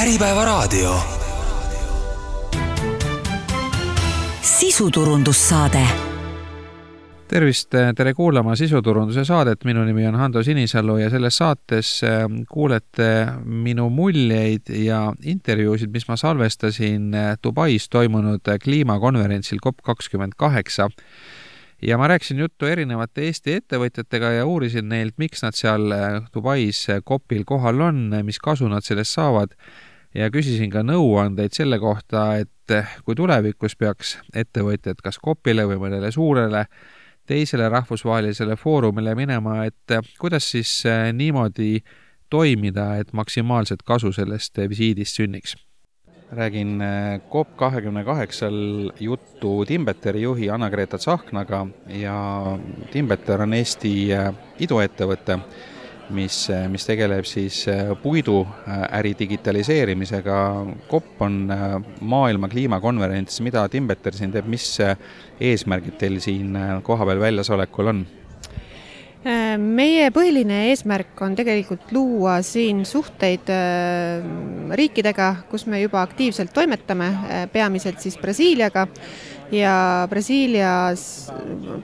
Äripäevaraadio. sisuturundussaade tervist, tere kuulama sisuturunduse saadet, minu nimi on Hando Sinisalu ja selles saates äh, kuulete minu muljeid ja intervjuusid, mis ma salvestasin äh, Dubais toimunud kliimakonverentsil COP kakskümmend kaheksa. ja ma rääkisin juttu erinevate Eesti ettevõtjatega ja uurisin neilt, miks nad seal äh, Dubais COP-il kohal on, mis kasu nad sellest saavad ja küsisin ka nõuandeid selle kohta, et kui tulevikus peaks ettevõtjad kas COP-ile või mõnele suurele teisele rahvusvahelisele foorumile minema, et kuidas siis äh, niimoodi toimida, et maksimaalset kasu sellest visiidist sünniks? räägin COP kahekümne kaheksal juttu Timbeteri juhi Anna-Greta Tsahknaga ja Timbeter on Eesti iduettevõte mis, mis tegeleb siis äh, puiduäri digitaliseerimisega. COP on äh, maailma kliimakonverents, mida Timbeter siin teeb, mis äh, eesmärgid teil siin kohapeal väljasolekul on? meie põhiline eesmärk on tegelikult luua siin suhteid riikidega, kus me juba aktiivselt toimetame, peamiselt siis Brasiiliaga ja Brasiilias,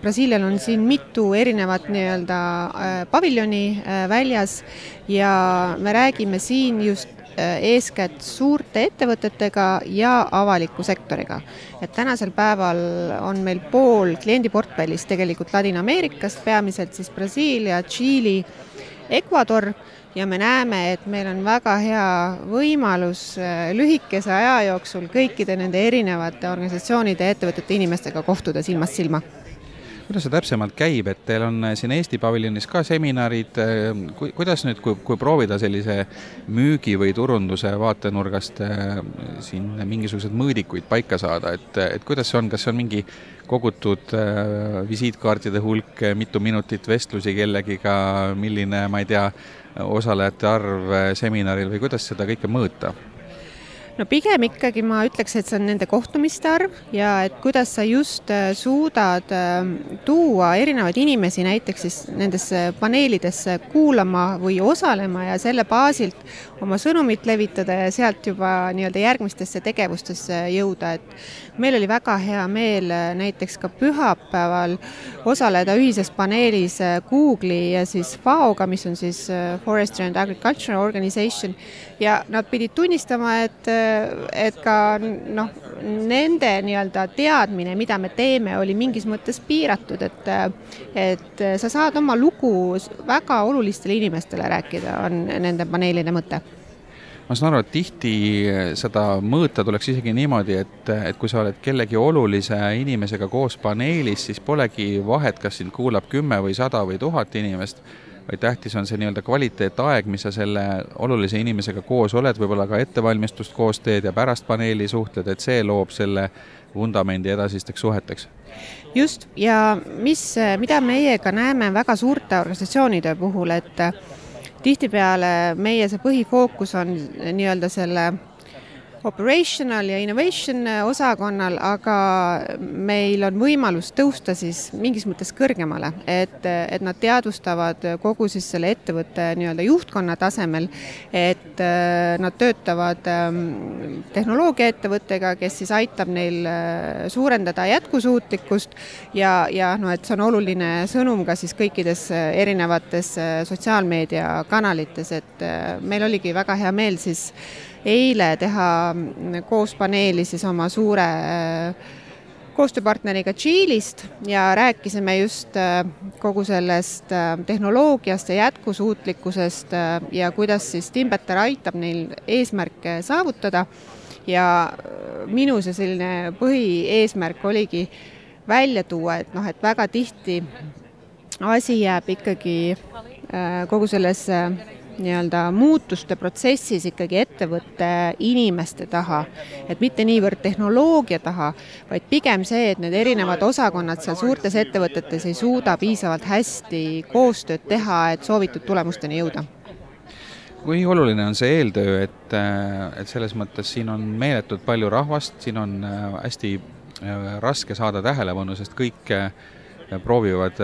Brasiilial on siin mitu erinevat nii-öelda äh, paviljoni äh, väljas ja me räägime siin just äh, eeskätt suurte ettevõtetega ja avaliku sektoriga. et tänasel päeval on meil pool kliendiportfellist tegelikult Ladina-Ameerikast, peamiselt siis Brasiilia, Tšiili, Ecuador ja me näeme, et meil on väga hea võimalus äh, lühikese aja jooksul kõikide nende erinevate organisatsioonide ja ettevõtete inimestega kohtuda silmast silma. Kuidas see täpsemalt käib, et teil on äh, siin Eesti paviljonis ka seminarid, äh, ku-, kuidas nüüd, kui, kui proovida sellise müügi või turunduse vaatenurgast siin mingisuguseid mõõdikuid paika saada, et, et kuidas see on, kas see on mingi kogutud visiitkaartide hulk, mitu minutit vestlusi kellegiga, milline, ma ei tea, osalejate arv eh, seminaril või kuidas seda kõike mõõta? No pigem ikkagi ma ütleks, et see on nende kohtumiste arv ja et kuidas sa just äh, suudad ähm, tuua erinevaid inimesi näiteks siis nendesse paneelidesse kuulama või osalema ja selle baasilt oma sõnumit levitada ja sealt juba nii-öelda järgmistesse tegevustesse jõuda, et meil oli väga hea meel äh, näiteks ka pühapäeval osaleda ühises paneelis äh, Google'i ja siis FAO-ga, mis on siis Forestry and Agriculture Organization. Ja nad pidid tunnistama, et et ka noh, nende nii-öelda teadmine, mida me teeme, oli mingis mõttes piiratud, et et sa saad oma lugu väga olulistele inimestele rääkida, on nende paneelide mõte. Ma saan aru, et tihti seda mõõta tuleks isegi niimoodi, et, et kui sa oled kellegi olulise inimesega koos paneelis, siis polegi vahet, kas sind kuulab kümme või sada või tuhat inimest vaid tähtis on see nii-öelda kvaliteetaeg, mis sa selle olulise inimesega koos oled, võib-olla ka ettevalmistust koos teed ja pärast paneeli suhtled, et see loob selle vundamendi edasisteks suheteks. just, ja mis, mida meie ka näeme väga suurte organisatsioonide puhul, et tihtipeale meie see põhifookus on nii-öelda selle operational ja innovation osakonnal, aga meil on võimalus tõusta siis mingis mõttes kõrgemale, et, et nad teadvustavad kogu siis selle ettevõtte nii-öelda juhtkonna tasemel, et äh, nad töötavad ähm, tehnoloogiaettevõttega, kes siis aitab neil äh, suurendada jätkusuutlikkust ja, ja noh, et see on oluline sõnum ka siis kõikides äh, erinevates sotsiaalmeediakanalites, et meil oligi väga hea meel siis eile teha koos paneeli siis oma suure äh, koostööpartneriga Tšiilist ja rääkisime just äh, kogu sellest äh, tehnoloogiast ja jätkusuutlikkusest ja kuidas siis Timbeter aitab neil eesmärke saavutada. ja minu see selline põhieesmärk oligi välja tuua, et noh, et väga tihti asi jääb ikkagi kogu selles nii-öelda muutuste protsessis ikkagi ettevõtte inimeste taha, et mitte niivõrd tehnoloogia taha, vaid pigem see, et need erinevad osakonnad seal suurtes ettevõtetes ei suuda piisavalt hästi koostööd teha, et soovitud tulemusteni jõuda. Kui oluline on see eeltöö, et, et selles mõttes siin on meeletult palju rahvast, siin on äh, hästi äh, raske saada tähelepanu, sest kõik proovivad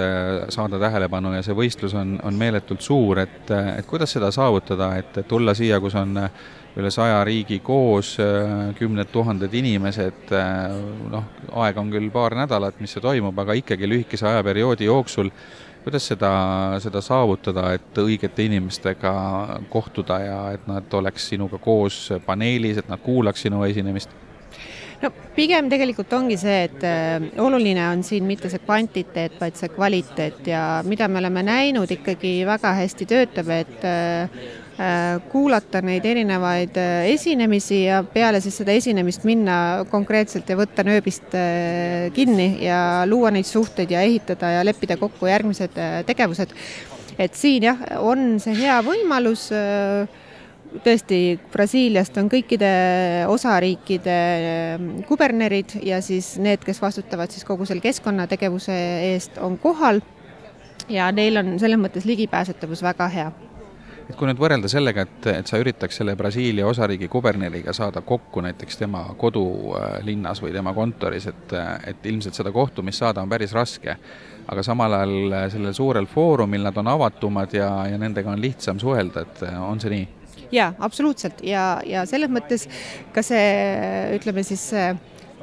saada tähelepanu ja see võistlus on, on meeletult suur, et, et kuidas seda saavutada, et, tulla siia, kus on üle saja riigi koos, kümned tuhanded inimesed, noh, aega on küll paar nädalat, mis see toimub, aga ikkagi lühikese ajaperioodi jooksul kuidas seda, seda saavutada, et õigete inimestega kohtuda ja et nad oleks sinuga koos paneelis, et nad kuulaks sinu esinemist? No pigem tegelikult ongi see, et äh, oluline on siin mitte see kvantiteet, vaid see kvaliteet ja mida me oleme näinud ikkagi väga hästi töötab, et äh, Äh, kuulata neid erinevaid äh, esinemisi ja peale siis seda esinemist minna konkreetselt ja võtta nööbist äh, kinni ja luua neid suhteid ja ehitada ja leppida kokku järgmised tegevused. et siin jah, on see hea võimalus tõesti, Brasiiliast on kõikide osariikide kubernerid ja siis need, kes vastutavad siis kogu selle keskkonnategevuse eest, on kohal. Ja neil on selles mõttes ligipääsetavus väga hea. Et kui nüüd võrrelda sellega, et, et sa üritaks selle Brasiilia osariigi kuberneriga saada kokku näiteks tema kodulinnas või tema kontoris, et, et ilmselt seda kohtumist saada on päris raske, aga samal ajal sellel suurel foorumil nad on avatumad ja, ja nendega on lihtsam suhelda, et on see nii? Jaa, absoluutselt. Ja, ja selles mõttes ka see, ütleme siis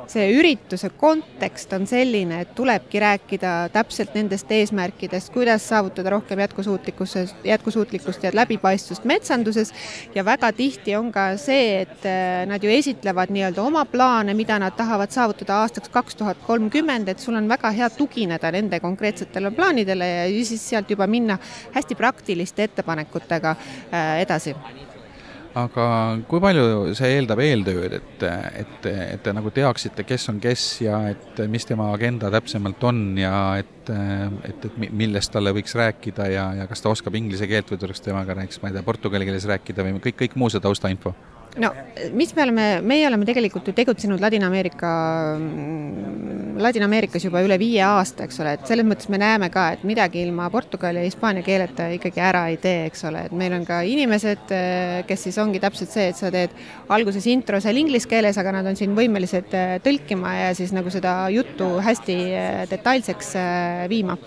see ürituse kontekst on selline, et tulebki rääkida täpselt nendest eesmärkidest, kuidas saavutada rohkem jätkusuutlikkuse, jätkusuutlikkust ja läbipaistvust metsanduses. Ja väga tihti on ka see, et äh, nad ju esitlevad nii-öelda oma plaane, mida nad tahavad saavutada aastaks kaks tuhat kolmkümmend, et sul on väga hea tugineda nende konkreetsetele plaanidele ja siis sealt juba minna hästi praktiliste ettepanekutega äh, edasi aga kui palju see eeldab eeltööd, et, et, et te nagu teaksite, kes on kes ja et mis tema agenda täpsemalt on ja et, et, et millest talle võiks rääkida ja, ja kas ta oskab inglise keelt või tuleks temaga näiteks, ma ei tea, portugali keeles rääkida või kõik, kõik muu see taustainfo? No mis me oleme, meie oleme tegelikult ju tegutsenud Ladina-Ameerika, Ladina-Ameerikas juba üle viie aasta, eks ole, et selles mõttes me näeme ka, et midagi ilma portugali ja hispaania keeleta ikkagi ära ei tee, eks ole, et meil on ka inimesed, kes siis ongi täpselt see, et sa teed alguses intro seal inglise keeles, aga nad on siin võimelised äh, tõlkima ja siis nagu seda juttu hästi äh, detailseks äh, viima.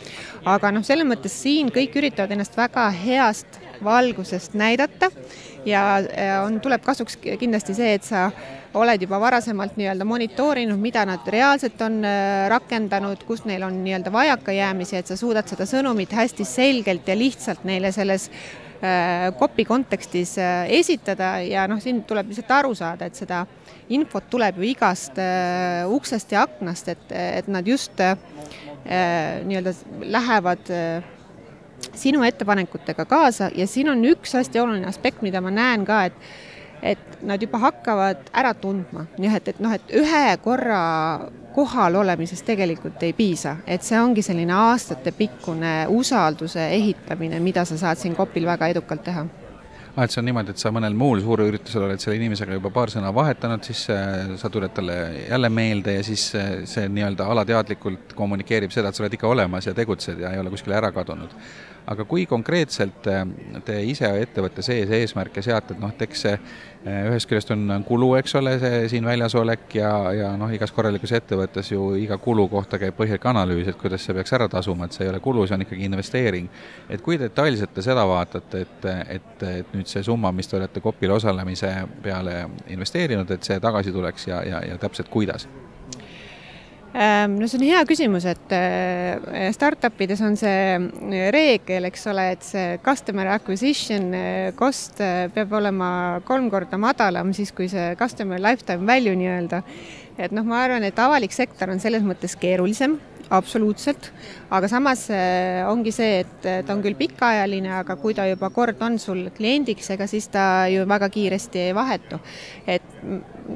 aga noh, selles mõttes siin kõik üritavad ennast väga heast valgusest näidata. Ja on, tuleb kasuks kindlasti see, et sa oled juba varasemalt nii-öelda monitoorinud, mida nad reaalselt on äh, rakendanud, kus neil on nii-öelda vajakajäämisi, et sa suudad seda sõnumit hästi selgelt ja lihtsalt neile selles kopi äh, kontekstis äh, esitada. Ja noh, siin tuleb lihtsalt aru saada, et seda infot tuleb ju igast uksest ja aknast, et, et nad just nii-öelda lähevad sinu ettepanekutega kaasa ja siin on üks hästi oluline aspekt, mida ma näen ka, et et nad juba hakkavad ära tundma, jah, et, et noh, et ühe korra kohal olemisest tegelikult ei piisa, et see ongi selline aastatepikkune usalduse ehitamine, mida sa saad siin Kopil väga edukalt teha ah,. et see on niimoodi, et sa mõnel muul suurüritusel oled selle inimesega juba paar sõna vahetanud, siis äh, sa tuled talle jälle meelde ja siis äh, see nii-öelda alateadlikult kommunikeerib seda, et sa oled ikka olemas ja tegutsed ja ei ole kuskile ära kadunud aga kui konkreetselt äh, te ise ettevõtte sees eesmärke seate, et noh, et eks see äh, ühest küljest on kulu, eks ole, see siin väljas olek ja, ja noh, igas korralikus ettevõttes ju iga kulu kohta käib põhjalik analüüs, et kuidas see peaks ära tasuma, et see ei ole kulu, see on ikkagi investeering. et kui detailselt te seda vaatate, et, et, et nüüd see summa, mis te olete Kopil osalemise peale investeerinud, et see tagasi tuleks ja, ja, ja täpselt kuidas? Ehm, no see on hea küsimus, et äh, startup ides on see äh, reegel, eks ole, et see customer acquisition äh, cost peab olema kolm korda madalam siis, kui see customer lifetime value nii-öelda. et noh, ma arvan, et avalik sektor on selles mõttes keerulisem absoluutselt, aga samas äh, ongi see, et ta on küll pikaajaline, aga kui ta juba kord on sul kliendiks, ega siis ta ju väga kiiresti ei vahetu. et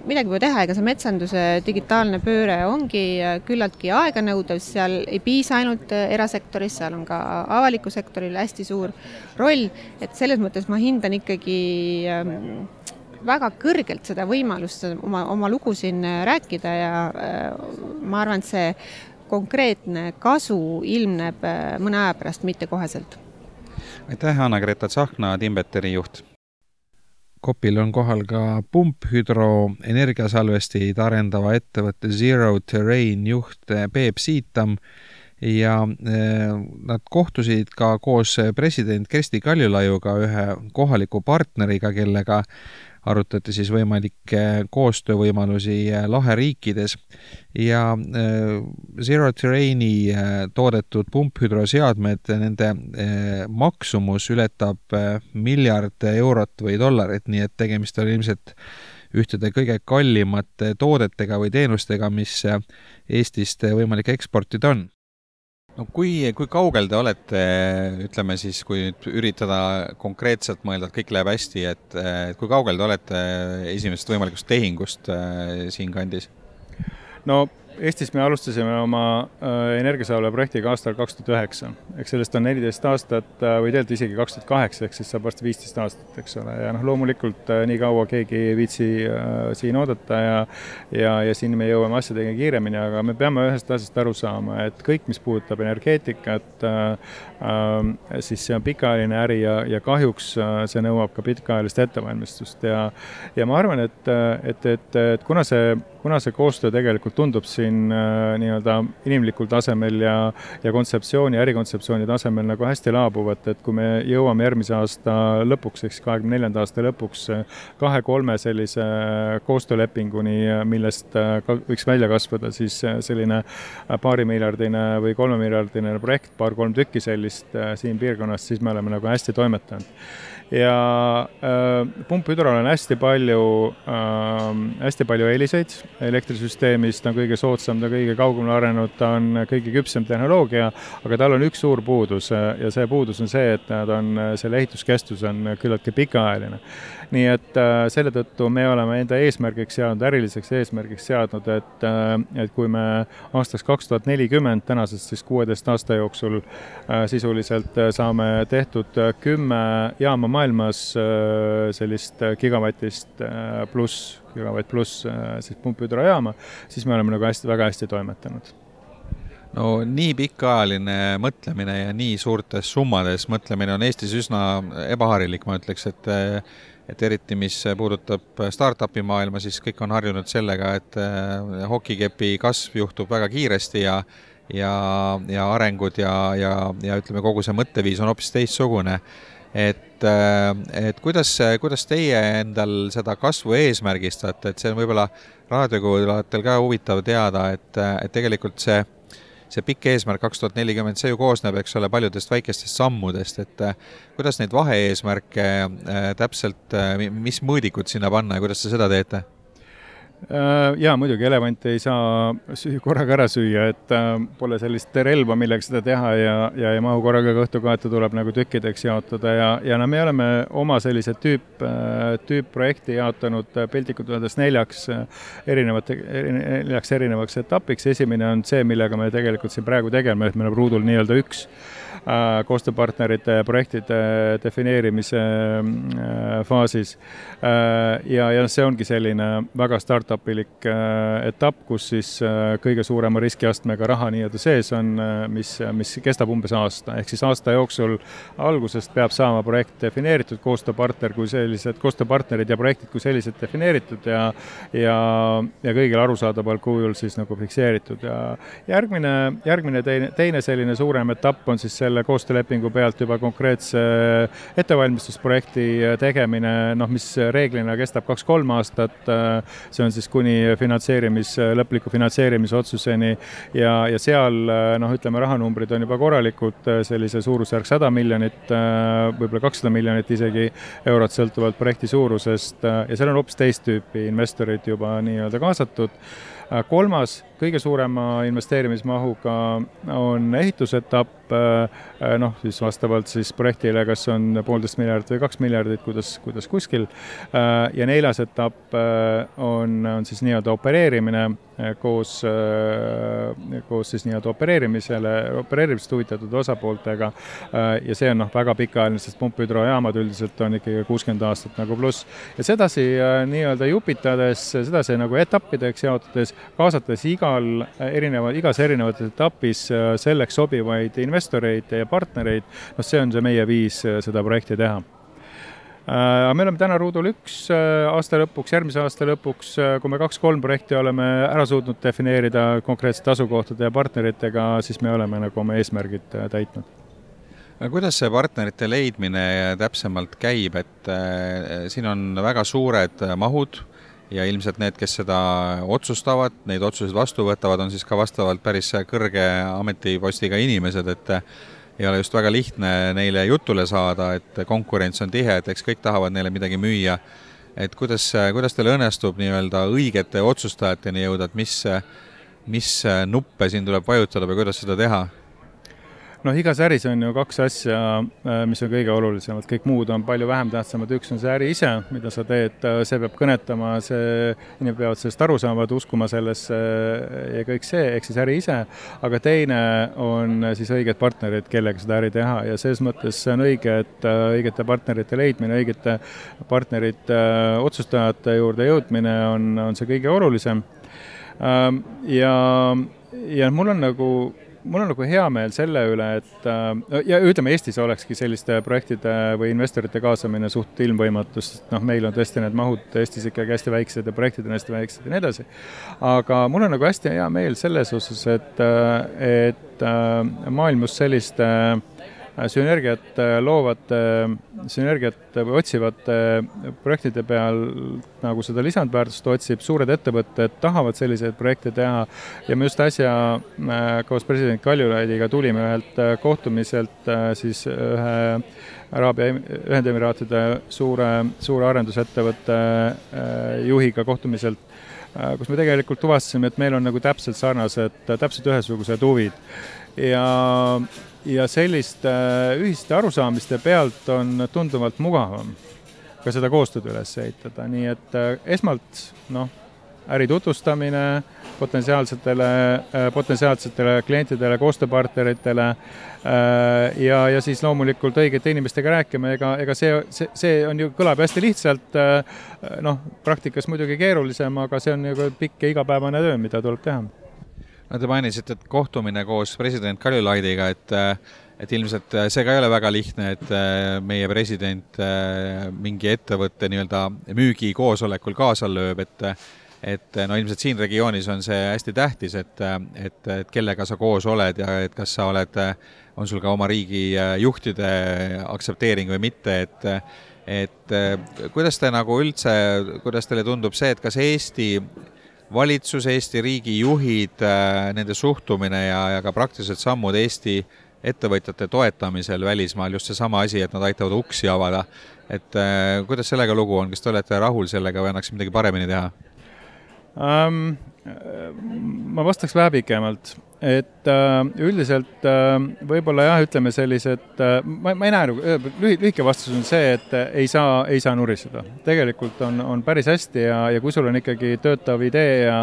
midagi pole teha, ega see metsanduse digitaalne pööre ongi äh, küllaltki aeganõudev, seal ei piisa ainult äh, erasektoris, seal on ka avaliku sektoril hästi suur roll, et selles mõttes ma hindan ikkagi ähm, väga kõrgelt seda võimalust oma, oma lugu siin rääkida ja ma arvan, et see konkreetne kasu ilmneb äh, mõne aja pärast, mitte koheselt. aitäh, Anna-Greta Tsahkna, Timbeteri juht. Kopil on kohal ka pumphüdroenergiasalvesteid arendava ettevõtte Zero Terrain juht Peep Siitam ja nad kohtusid ka koos president Kersti Kaljulaiuga, ühe kohaliku partneriga, kellega arutati siis võimalikke koostöövõimalusi äh, laheriikides. Ja äh, Zero Terraini äh, toodetud pumphüdroseadmed, nende maksumus ületab miljard eurot või dollarit, nii et tegemist on ilmselt ühtede kõige kallimate toodetega või teenustega, mis Eestist võimalik eksportida on no kui, kui kaugel te olete, ütleme siis, kui nüüd üritada konkreetselt mõelda, et kõik läheb hästi, et, kui kaugel te olete esimesest võimalikust tehingust äh, siinkandis? no Eestis me alustasime oma äh, energiasaule projektiga aastal kaks tuhat üheksa, eks sellest on neliteist aastat äh, või tegelikult isegi kaks tuhat kaheksa, ehk siis saab varsti viisteist aastat, eks ole, ja noh, loomulikult äh, nii kaua keegi ei viitsi siin oodata ja ja, ja siin me jõuame asjadega kiiremini, aga me peame ühest asjast aru saama, et kõik, mis puudutab energeetikat, siis see on pikaajaline äri ja, ja kahjuks see nõuab ka pikaajalist ettevalmistust. Ja ja ma arvan, et, et, et, et kuna see kuna see koostöö tegelikult tundub siin äh, nii-öelda inimlikul tasemel ja, ja kontseptsiooni, ärikontseptsiooni tasemel nagu hästi laabuvat, et kui me jõuame järgmise aasta lõpuks, ehk siis kahekümne neljanda aasta lõpuks kahe-kolme sellise koostöölepinguni, millest äh, ka võiks välja kasvada siis äh, selline paarimiljardine või kolmemiljardine projekt, paar-kolm tükki sellist siin piirkonnas, siis me oleme nagu hästi toimetanud ja äh, pumphüdrol on hästi palju äh,, hästi palju eeliseid. Elektrisüsteemis, ta on kõige soodsam, ta kõige kaugemale arenenud, ta on kõige küpsem tehnoloogia, aga tal on üks suur puudus äh, ja see puudus on see, et ta on, selle ehituskestus on küllaltki pikaajaline nii et äh, selle tõttu me oleme enda eesmärgiks seadnud, äriliseks eesmärgiks seadnud, et, äh, et kui me aastaks kaks tuhat nelikümmend, tänasest siis kuueteist aasta jooksul äh, sisuliselt saame tehtud kümme jaama maailmas sellist gigavatist pluss, gigavatt pluss siis pumphüdrojaama, siis me oleme nagu hästi, väga hästi toimetanud. No nii pikaajaline mõtlemine ja nii suurtes summades mõtlemine on Eestis üsna ebaharilik, ma ütleks, et et eriti, mis puudutab startup'i maailma, siis kõik on harjunud sellega, et äh, hokikepi kasv juhtub väga kiiresti ja ja, ja arengud ja, ja, ja ütleme, kogu see mõtteviis on hoopis teistsugune. et, äh, et kuidas, kuidas teie endal seda kasvu eesmärgistate, et see on võib-olla raadiokuulajatel ka huvitav teada, et, et tegelikult see see pikk eesmärk kaks tuhat nelikümmend, see ju koosneb, eks ole, paljudest väikestest sammudest, et äh, kuidas neid vahe-eesmärke äh, täpselt, äh, mis mõõdikud sinna panna ja kuidas te seda teete? Äh, jaa, muidugi elevanti ei saa korraga ära süüa, et äh, pole sellist relva, millega seda teha ja, ja ei mahu korraga kõhtu kaeta, tuleb nagu tükkideks jaotada ja, ja no me oleme oma sellise tüüp, äh, tüüpprojekti jaotanud piltlikult öeldes neljaks erinevate, neljaks erinevaks etapiks, esimene on see, millega me tegelikult siin praegu tegeleme, et meil on ruudul nii-öelda üks koostööpartnerite projektide defineerimise faasis. ja, ja see ongi selline väga start startup-ilik äh, etapp, kus siis äh, kõige suurema riskiastmega raha nii-öelda sees on, äh, mis, mis kestab umbes aasta, ehk siis aasta jooksul algusest peab saama projekt defineeritud, koostööpartner kui sellised, koostööpartnerid ja projektid kui sellised defineeritud ja ja, ja kõigil arusaadaval kujul siis nagu fikseeritud ja järgmine, järgmine teine, teine selline suurem etapp on siis selle koostöölepingu pealt juba konkreetse ettevalmistusprojekti tegemine, noh, mis reeglina kestab kaks-kolm aastat, see on siis kuni finantseerimis, lõpliku finantseerimisotsuseni ja, ja seal noh, ütleme, rahanumbrid on juba korralikud, sellise suurusjärk sada miljonit, võib-olla kakssada miljonit isegi eurot, sõltuvalt projekti suurusest ja seal on hoopis teist tüüpi investorid juba nii-öelda kaasatud. Kolmas, kõige suurema investeerimismahuga on ehitusetapp, noh, siis vastavalt siis projektile, kas on poolteist miljardit või kaks miljardit, kuidas, kuidas kuskil. ja neljas etapp on, on siis nii-öelda opereerimine koos, koos siis nii-öelda opereerimisele, opereerimisest huvitatud osapooltega. ja see on noh, väga pikaajaline, sest pumphüdrojaamad üldiselt on ikkagi kuuskümmend aastat nagu pluss. ja sedasi nii-öelda jupitades, sedasi nagu etappideks jaotades, kaasates igal erineva, igas erinevas etapis selleks sobivaid investoreid ja partnereid, noh, see on see meie viis seda projekti teha. Aga me oleme täna ruudul üks aasta lõpuks, järgmise aasta lõpuks, kui me kaks-kolm projekti oleme ära suutnud defineerida konkreetsete asukohtade ja partneritega, siis me oleme nagu oma eesmärgid täitnud. Kuidas see partnerite leidmine täpsemalt käib, et äh, siin on väga suured mahud ja ilmselt need, kes seda otsustavad, neid otsuseid vastu võtavad, on siis ka vastavalt päris kõrge ametipostiga inimesed, et ei ole just väga lihtne neile jutule saada, et konkurents on tihe, et eks kõik tahavad neile midagi müüa. et kuidas, kuidas teil õnnestub nii-öelda õigete otsustajateni jõuda, et mis, mis nuppe siin tuleb vajutada või kuidas seda teha? Noh, igas äris on ju kaks asja, äh, mis on kõige olulisemad, kõik muud on palju vähem tähtsamad, üks on see äri ise, mida sa teed, äh, see peab kõnetama, see, inimesed peavad sellest aru saama, uskuma sellesse ja kõik see, ehk siis äri ise, aga teine on siis õiged partnerid, kellega seda äri teha. Ja selles mõttes see on õige, et äh, õigete partnerite leidmine, õigete partnerite otsustajate juurde jõudmine on, on see kõige olulisem. Ähm, ja, ja mul on nagu mul on nagu hea meel selle üle, et äh, ja ütleme, Eestis olekski selliste projektide või investorite kaasamine suht ilmvõimatu, sest noh, meil on tõesti need mahud Eestis ikkagi hästi väiksed ja projektid on hästi väiksed ja nii edasi. aga mul on nagu hästi hea meel selles osas, et, äh, et äh, maailm just selliste sünergiat loovate, sünergiat otsivate projektide peal nagu seda lisandväärtust otsib, suured ettevõtted tahavad selliseid projekte teha. Ja me just äsja äh, koos president Kaljulaidiga tulime ühelt äh, kohtumiselt äh, siis ühe Araabia Ühendemiraatide suure, suure arendusettevõtte juhiga kohtumiselt, kus me tegelikult tuvastasime, et meil on nagu täpselt sarnased, täpselt ühesugused huvid. Ja ja selliste ühiste arusaamiste pealt on tunduvalt mugavam ka seda koostööd üles ehitada, nii et äh, esmalt noh, äri tutvustamine potentsiaalsetele, äh, potentsiaalsetele klientidele, koostööpartneritele äh, ja, ja siis loomulikult õigete inimestega rääkima, ega, ega see, see, see on ju, kõlab hästi lihtsalt, noh, praktikas muidugi keerulisem, aga see on ju pikk ja igapäevane töö, mida tuleb teha no te mainisite, et kohtumine koos president Kaljulaidiga, et et ilmselt see ka ei ole väga lihtne, et meie president mingi ettevõtte nii-öelda müügikoosolekul kaasa lööb, et et no ilmselt siin regioonis on see hästi tähtis, et, et, et kellega sa koos oled ja et kas sa oled, on sul ka oma riigi juhtide aktsepteering või mitte, et et kuidas te nagu üldse, kuidas teile tundub see, et kas Eesti valitsus, Eesti riigi juhid, äh, nende suhtumine ja, ja ka praktilised sammud Eesti ettevõtjate toetamisel välismaal, just seesama asi, et nad aitavad uksi avada. et äh, kuidas sellega lugu on, kas te olete rahul sellega või annaks midagi paremini teha um,? ma vastaks vähe pikemalt et äh, üldiselt äh, võib-olla jah, ütleme sellised, äh, ma, ma ei näe nagu, lühi, lühike vastus on see, et ei saa, ei saa nuriseda. tegelikult on, on päris hästi ja, ja kui sul on ikkagi töötav idee ja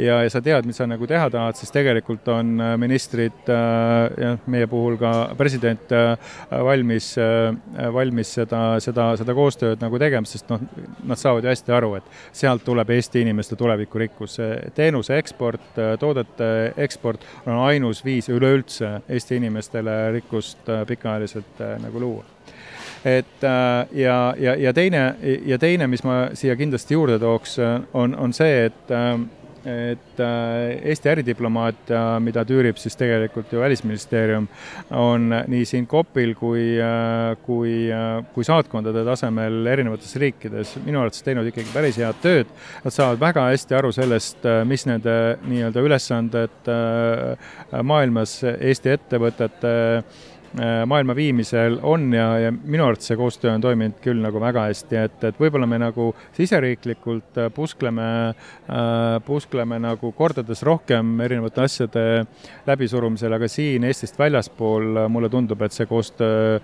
ja, ja sa tead, mis sa nagu teha tahad, siis tegelikult on ministrid, jah, meie puhul ka president valmis, valmis seda, seda, seda koostööd nagu tegema, sest noh, nad saavad ju hästi aru, et sealt tuleb Eesti inimeste tulevikurikkus, teenuse eksport, toodete eksport on ainus viis üleüldse Eesti inimestele rikkust äh, pikaajaliselt äh, nagu luua. Et äh, ja, ja, ja teine, ja teine, mis ma siia kindlasti juurde tooks, on, on see, et et äh, Eesti äridiplomaatia, mida tüürib siis tegelikult ju Välisministeerium, on nii siin COP-il kui, äh, kui, äh, kui saatkondade tasemel erinevates riikides minu arvates teinud ikkagi päris head tööd. Nad saavad väga hästi aru sellest, mis nende nii-öelda ülesanded maailmas Eesti ettevõtete Äh, maailma viimisel on ja, ja minu arvates see koostöö on toiminud küll nagu väga hästi, et, et võib-olla me nagu siseriiklikult äh, puskleme äh,, puskleme nagu kordades rohkem erinevate asjade läbisurumisel, aga siin Eestist väljaspool äh, mulle tundub, et see koostöö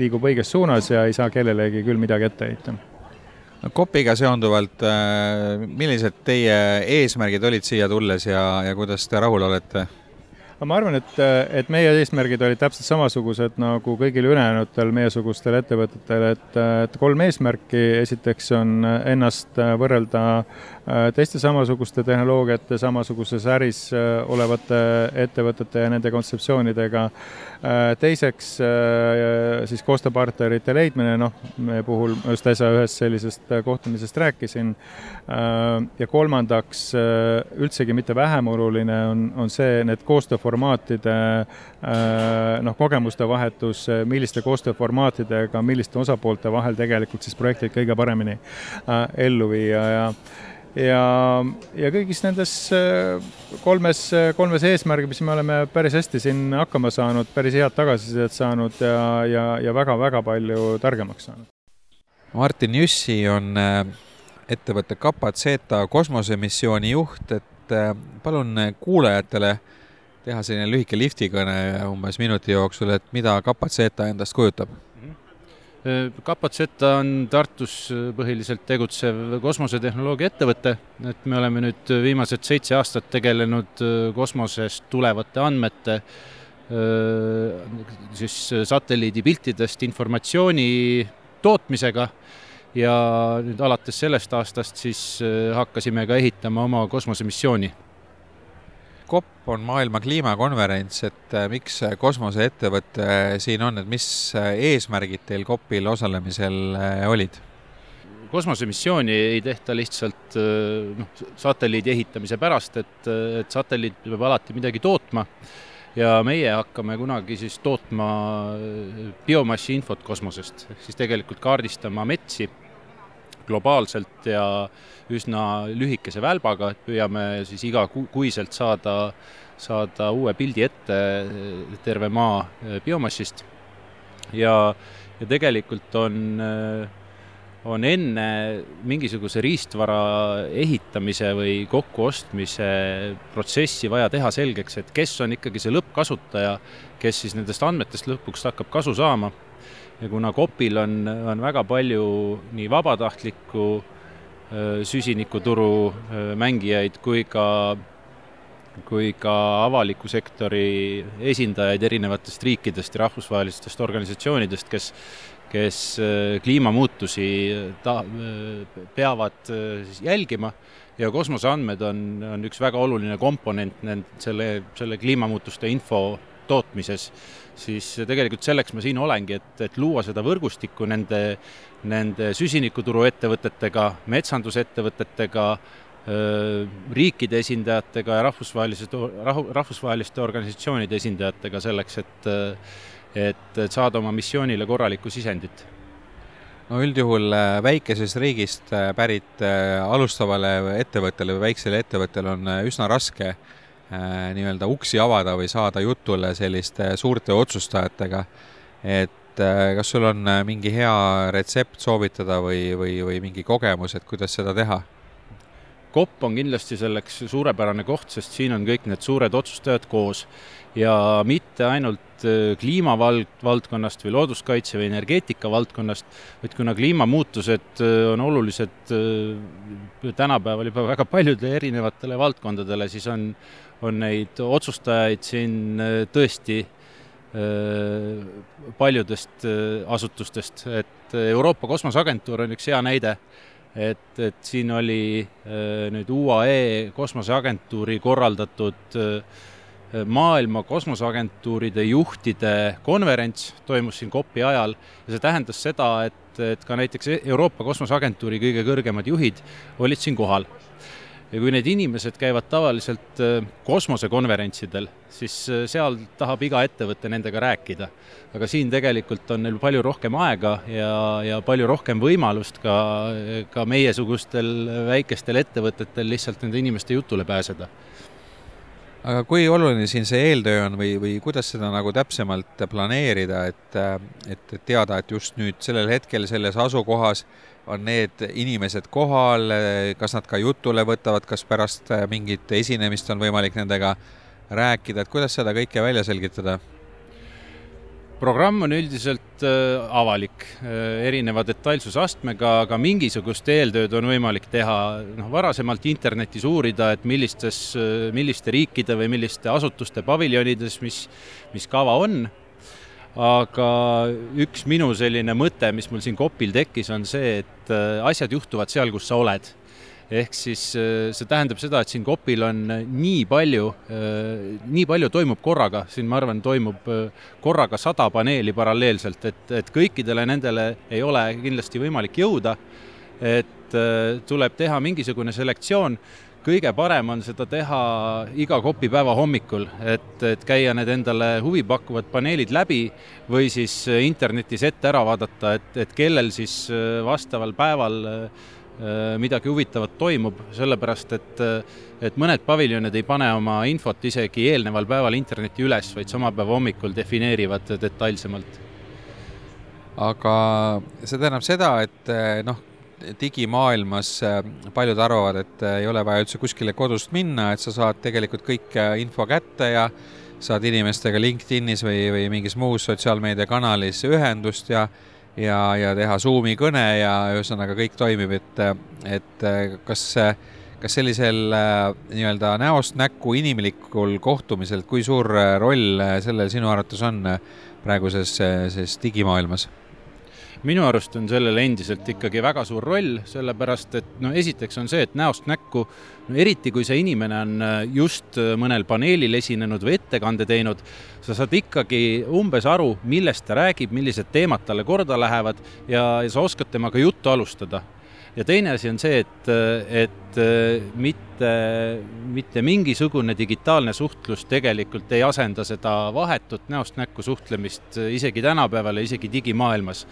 liigub õiges suunas ja ei saa kellelegi küll midagi ette heita Kopiga seonduvalt, millised teie eesmärgid olid siia tulles ja, ja kuidas te rahul olete? Aga ma arvan, et, et meie eesmärgid olid täpselt samasugused nagu kõigil ülejäänutel meiesugustel ettevõtetel, et, et kolm eesmärki, esiteks on ennast võrrelda äh, teiste samasuguste tehnoloogiate, samasuguses äris äh, olevate ettevõtete ja nende kontseptsioonidega. Äh, teiseks siis koostööpartnerite leidmine, noh, meie puhul ma just äsja ühest sellisest kohtumisest rääkisin. ja kolmandaks, üldsegi mitte vähem oluline on, on see, need koostöö koostööformaatide äh, noh, kogemuste vahetus, milliste koostööformaatidega, milliste osapoolte vahel tegelikult siis projektid kõige paremini äh, ellu viia ja ja, ja kõigis nendes äh, kolmes, kolmes eesmärgis, mis me oleme päris hästi siin hakkama saanud, päris head tagasisidet saanud ja, ja, ja väga-väga palju targemaks saanud. Martin Jüssi on ettevõtte Kapaceta kosmosemissiooni juht, et palun kuulajatele teha selline lühike liftikõne umbes minuti jooksul, et mida Kapaceta endast kujutab? Kapaceta on Tartus põhiliselt tegutsev kosmosetehnoloogia ettevõte, et me oleme nüüd viimased seitse aastat tegelenud kosmosest tulevate andmete siis satelliidipiltidest informatsiooni tootmisega. Ja nüüd alates sellest aastast siis hakkasime ka ehitama oma kosmosemissiooni COP on maailma kliimakonverents, et äh, miks kosmoseettevõte siin on, et mis äh, eesmärgid teil COP-il osalemisel äh, olid? kosmosemissiooni ei tehta lihtsalt noh, satelliidi ehitamise pärast, et, et satelliit peab alati midagi tootma ja meie hakkame kunagi siis tootma biomassi infot kosmosest, ehk siis tegelikult kaardistama metsi globaalselt ja üsna lühikese välbaga, et püüame siis igakuiselt saada, saada uue pildi ette eh, terve maa eh, biomassist. ja, ja tegelikult on, eh, on enne mingisuguse riistvara ehitamise või kokkuostmise protsessi vaja teha selgeks, et kes on ikkagi see lõppkasutaja, kes siis nendest andmetest lõpuks hakkab kasu saama ja kuna COP-il on, on väga palju nii vabatahtlikku süsinikuturu mängijaid kui ka, kui ka avaliku sektori esindajaid erinevatest riikidest ja rahvusvahelistest organisatsioonidest, kes kes kliimamuutusi ta-, peavad jälgima. Ja kosmoseandmed on, on üks väga oluline komponent nend-, selle, selle kliimamuutuste info tootmises siis tegelikult selleks ma siin olengi, et, et luua seda võrgustikku nende, nende süsinikuturu ettevõtetega, metsandusettevõtetega, riikide esindajatega ja rahvusvahelised, rahvusvaheliste organisatsioonide esindajatega selleks, et et saada oma missioonile korralikku sisendit. No üldjuhul väikesest riigist pärit alustavale ettevõttele või väiksele ettevõttele on üsna raske äh, Äh, nii-öelda uksi avada või saada jutule selliste suurte otsustajatega. et äh, kas sul on äh, mingi hea retsept soovitada või, või, või mingi kogemus, et kuidas seda teha? kopp on kindlasti selleks suurepärane koht, sest siin on kõik need suured otsustajad koos ja mitte ainult kliimavald-, valdkonnast või looduskaitse või energeetika valdkonnast, vaid kuna kliimamuutused on olulised tänapäeval juba väga paljudele erinevatele valdkondadele, siis on on neid otsustajaid siin äh, tõesti äh, paljudest äh, asutustest, et Euroopa Kosmoseagentuur on üks hea näide, et, et siin oli nüüd UAE kosmoseagentuuri korraldatud maailma kosmoseagentuuride juhtide konverents toimus siin COP-i ajal. Ja see tähendas seda, et, et ka näiteks Euroopa Kosmoseagentuuri kõige kõrgemad juhid olid siin kohal. Ja kui need inimesed käivad tavaliselt äh, kosmosekonverentsidel, siis äh, seal tahab iga ettevõte nendega rääkida. aga siin tegelikult on neil palju rohkem aega ja, ja palju rohkem võimalust ka, ka meiesugustel väikestel ettevõtetel lihtsalt nende inimeste jutule pääseda aga kui oluline siin see eeltöö on või, või kuidas seda nagu täpsemalt planeerida, et, et, teada, et just nüüd sellel hetkel selles asukohas on need inimesed kohal, kas nad ka jutule võtavad, kas pärast mingit esinemist on võimalik nendega rääkida, et kuidas seda kõike välja selgitada? Programm on üldiselt äh, avalik, äh, erineva detailsusastmega, aga mingisugust eeltööd on võimalik teha, noh, varasemalt internetis uurida, et millistes, äh, milliste riikide või milliste asutuste paviljonides, mis, mis kava on. Aga üks minu selline mõte, mis mul siin Kopil tekkis, on see, et asjad juhtuvad seal, kus sa oled ehk siis äh, see tähendab seda, et siin Kopil on äh, nii palju, äh, nii palju toimub korraga, siin ma arvan, toimub korraga sada paneeli paralleelselt, et, et kõikidele nendele ei ole kindlasti võimalik jõuda, et tuleb teha mingisugune selektsioon, kõige parem on seda teha iga Kopi päeva hommikul, et, et käia need endale huvipakkuvad paneelid läbi või siis internetis ette ära vaadata, et, et kellel siis vastaval päeval Äh, midagi huvitavat toimub, sellepärast et, äh, et mõned paviljonid ei pane oma infot isegi eelneval päeval internetti üles, vaid sama päeva hommikul defineerivad detailsemalt. aga see tähendab seda, et äh, noh, digimaailmas paljud arvavad, et ei ole vaja üldse kuskile kodust minna, et sa saad tegelikult kõik info kätte ja saad inimestega LinkedInis või, või mingis muus sotsiaalmeediakanalis ühendust ja ja, ja teha Zoomi kõne ja ühesõnaga kõik toimib, et, et kas, kas sellisel nii-öelda näost näkku inimlikul kohtumisel, kui suur roll sellel sinu arvates on praeguses selles digimaailmas? Minu arust on sellel endiselt ikkagi väga suur roll, sellepärast et no esiteks on see, et näost näkku, no eriti kui see inimene on äh, just äh, mõnel paneelil esinenud või ettekande teinud, sa saad ikkagi umbes aru, millest ta räägib, millised teemad talle korda lähevad ja, ja sa oskad temaga juttu alustada. Ja teine asi on see, et, et äh, mitte, mitte mingisugune digitaalne suhtlus tegelikult ei asenda seda vahetut näost näkku suhtlemist isegi tänapäeval ja isegi digimaailmas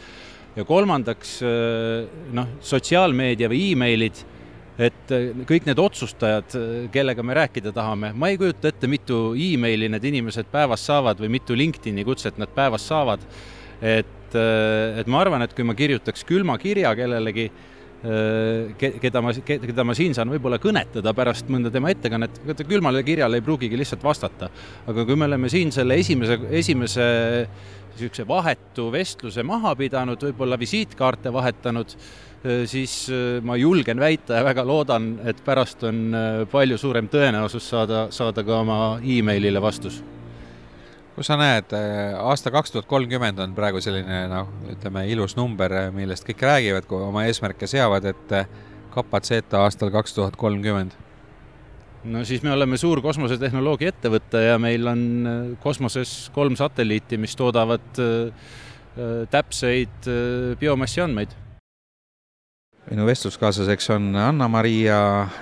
ja kolmandaks äh, noh, sotsiaalmeedia või emailid, et äh, kõik need otsustajad, äh, kellega me rääkida tahame, ma ei kujuta ette, mitu emaili need inimesed päevas saavad või mitu LinkedIni kutset nad päevas saavad. et, et ma arvan, et kui ma kirjutaks külma kirja kellelegi, keda ma, keda ma siin saan võib-olla kõnetada pärast mõnda tema ettekannet, külmale kirjale ei pruugigi lihtsalt vastata. aga kui me oleme siin selle esimese, esimese niisuguse vahetu vestluse maha pidanud, võib-olla visiitkaarte vahetanud, siis ma julgen väita ja väga loodan, et pärast on palju suurem tõenäosus saada, saada ka oma emailile vastus. kus sa näed, aasta kaks tuhat kolmkümmend on praegu selline noh, ütleme ilus number, millest kõik räägivad, kui oma eesmärke seavad, et seeta aastal kaks tuhat kolmkümmend no siis me oleme suur kosmosetehnoloogia ettevõte ja meil on äh, kosmoses kolm satelliiti, mis toodavad äh, äh, täpseid biomassi andmeid. minu vestluskaaslaseks on Anna-Maria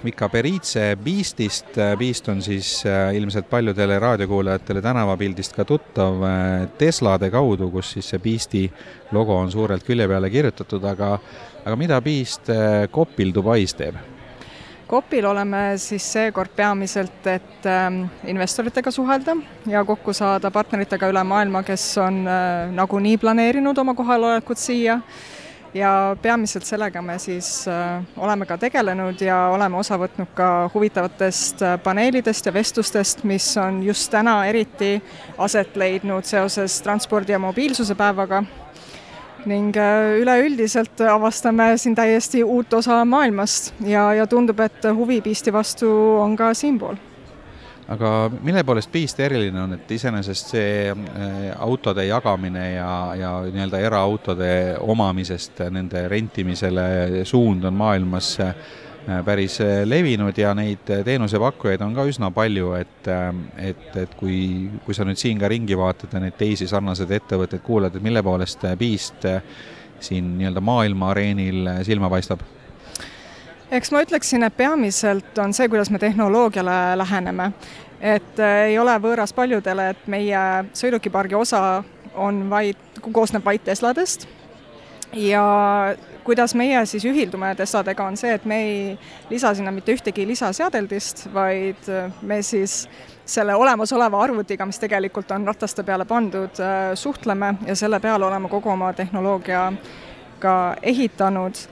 Mika-Peritse Beastist. Beast on siis ilmselt paljudele raadiokuulajatele tänavapildist ka tuttav Teslade kaudu, kus siis see Beasti logo on suurelt külje peale kirjutatud, aga aga mida Beast Kopil Dubais teeb? Kopil oleme siis seekord peamiselt, et ähm, investoritega suhelda ja kokku saada partneritega üle maailma, kes on äh, nagunii planeerinud oma kohalolekut siia. Ja peamiselt sellega me siis äh, oleme ka tegelenud ja oleme osa võtnud ka huvitavatest äh, paneelidest ja vestlustest, mis on just täna eriti aset leidnud seoses transpordi ja mobiilsuse päevaga ning äh, üleüldiselt avastame siin täiesti uut osa maailmast ja, ja tundub, et huvi Beasti vastu on ka siinpool. Aga mille poolest Beast eriline on, et iseenesest see äh, autode jagamine ja, ja nii-öelda eraautode omamisest nende rentimisele suund on maailmas Äh, päris äh, levinud ja neid äh, teenusepakkujaid on ka üsna palju, et, et, et kui, kui sa nüüd siin ka ringi vaatad ja neid teisi sarnaseid ettevõtteid kuulad, et mille poolest Beast siin nii-öelda maailma areenil silma paistab? eks ma ütleksin, et peamiselt on see, kuidas me tehnoloogiale läheneme. et ei ole võõras paljudele, et meie sõidukipargi osa on vaid, koosneb vaid Tesladest ja kuidas meie siis ühildume Tessadega, on see, et me ei lisa sinna mitte ühtegi lisaseadeldist, vaid me siis selle olemasoleva arvutiga, mis tegelikult on rataste peale pandud, suhtleme ja selle peale oleme kogu oma tehnoloogia ka ehitanud.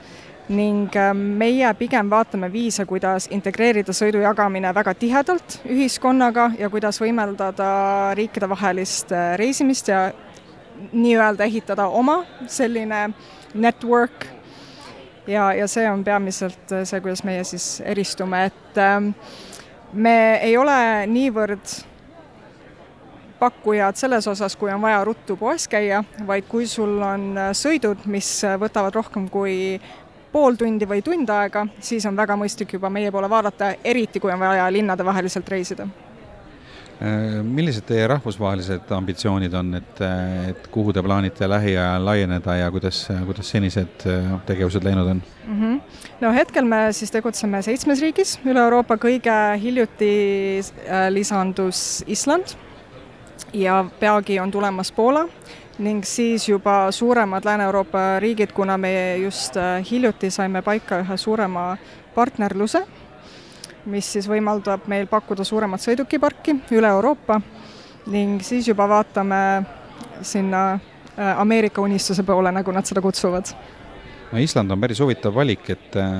Ning meie pigem vaatame viise, kuidas integreerida sõidu jagamine väga tihedalt ühiskonnaga ja kuidas võimeldada riikidevahelist reisimist ja nii-öelda ehitada oma selline network ja, ja see on peamiselt see, kuidas meie siis eristume, et ähm, me ei ole niivõrd pakkujad selles osas, kui on vaja ruttu poes käia, vaid kui sul on sõidud, mis võtavad rohkem kui pool tundi või tund aega, siis on väga mõistlik juba meie poole vaadata, eriti kui on vaja linnadevaheliselt reisida. Äh, millised teie rahvusvahelised ambitsioonid on, et, et kuhu te plaanite lähiajal laieneda ja kuidas, kuidas senised äh, tegevused läinud on mm? -hmm. no hetkel me siis tegutseme seitsmes riigis, üle Euroopa kõige hiljuti äh, lisandus Island ja peagi on tulemas Poola ning siis juba suuremad Lääne-Euroopa riigid, kuna me just hiljuti saime paika ühe suurema partnerluse mis siis võimaldab meil pakkuda suuremat sõidukiparki üle Euroopa ning siis juba vaatame sinna äh, Ameerika unistuse poole, nagu nad seda kutsuvad. no Island on päris huvitav valik, et äh,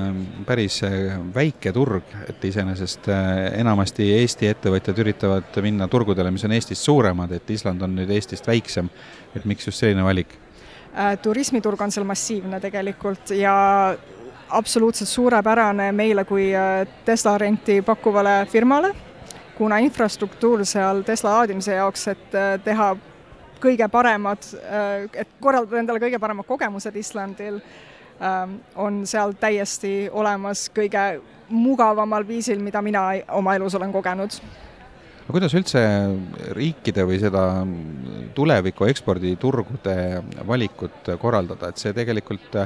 päris äh, väike turg, et iseenesest enamasti Eesti ettevõtjad üritavad minna turgudele, mis on Eestist suuremad, et Island on nüüd Eestist väiksem, et miks just selline valik? turismiturg on seal massiivne tegelikult ja absoluutselt suurepärane meile kui äh, Tesla renti pakkuvale firmale, kuna infrastruktuur seal Tesla laadimise jaoks, et äh, teha kõige paremad, äh, et korraldada endale kõige paremad kogemused Islandil, ähm, on seal täiesti olemas kõige mugavamal viisil, mida mina oma elus olen kogenud. Aga kuidas üldse riikide või seda tuleviku eksporditurgude valikut korraldada, et see tegelikult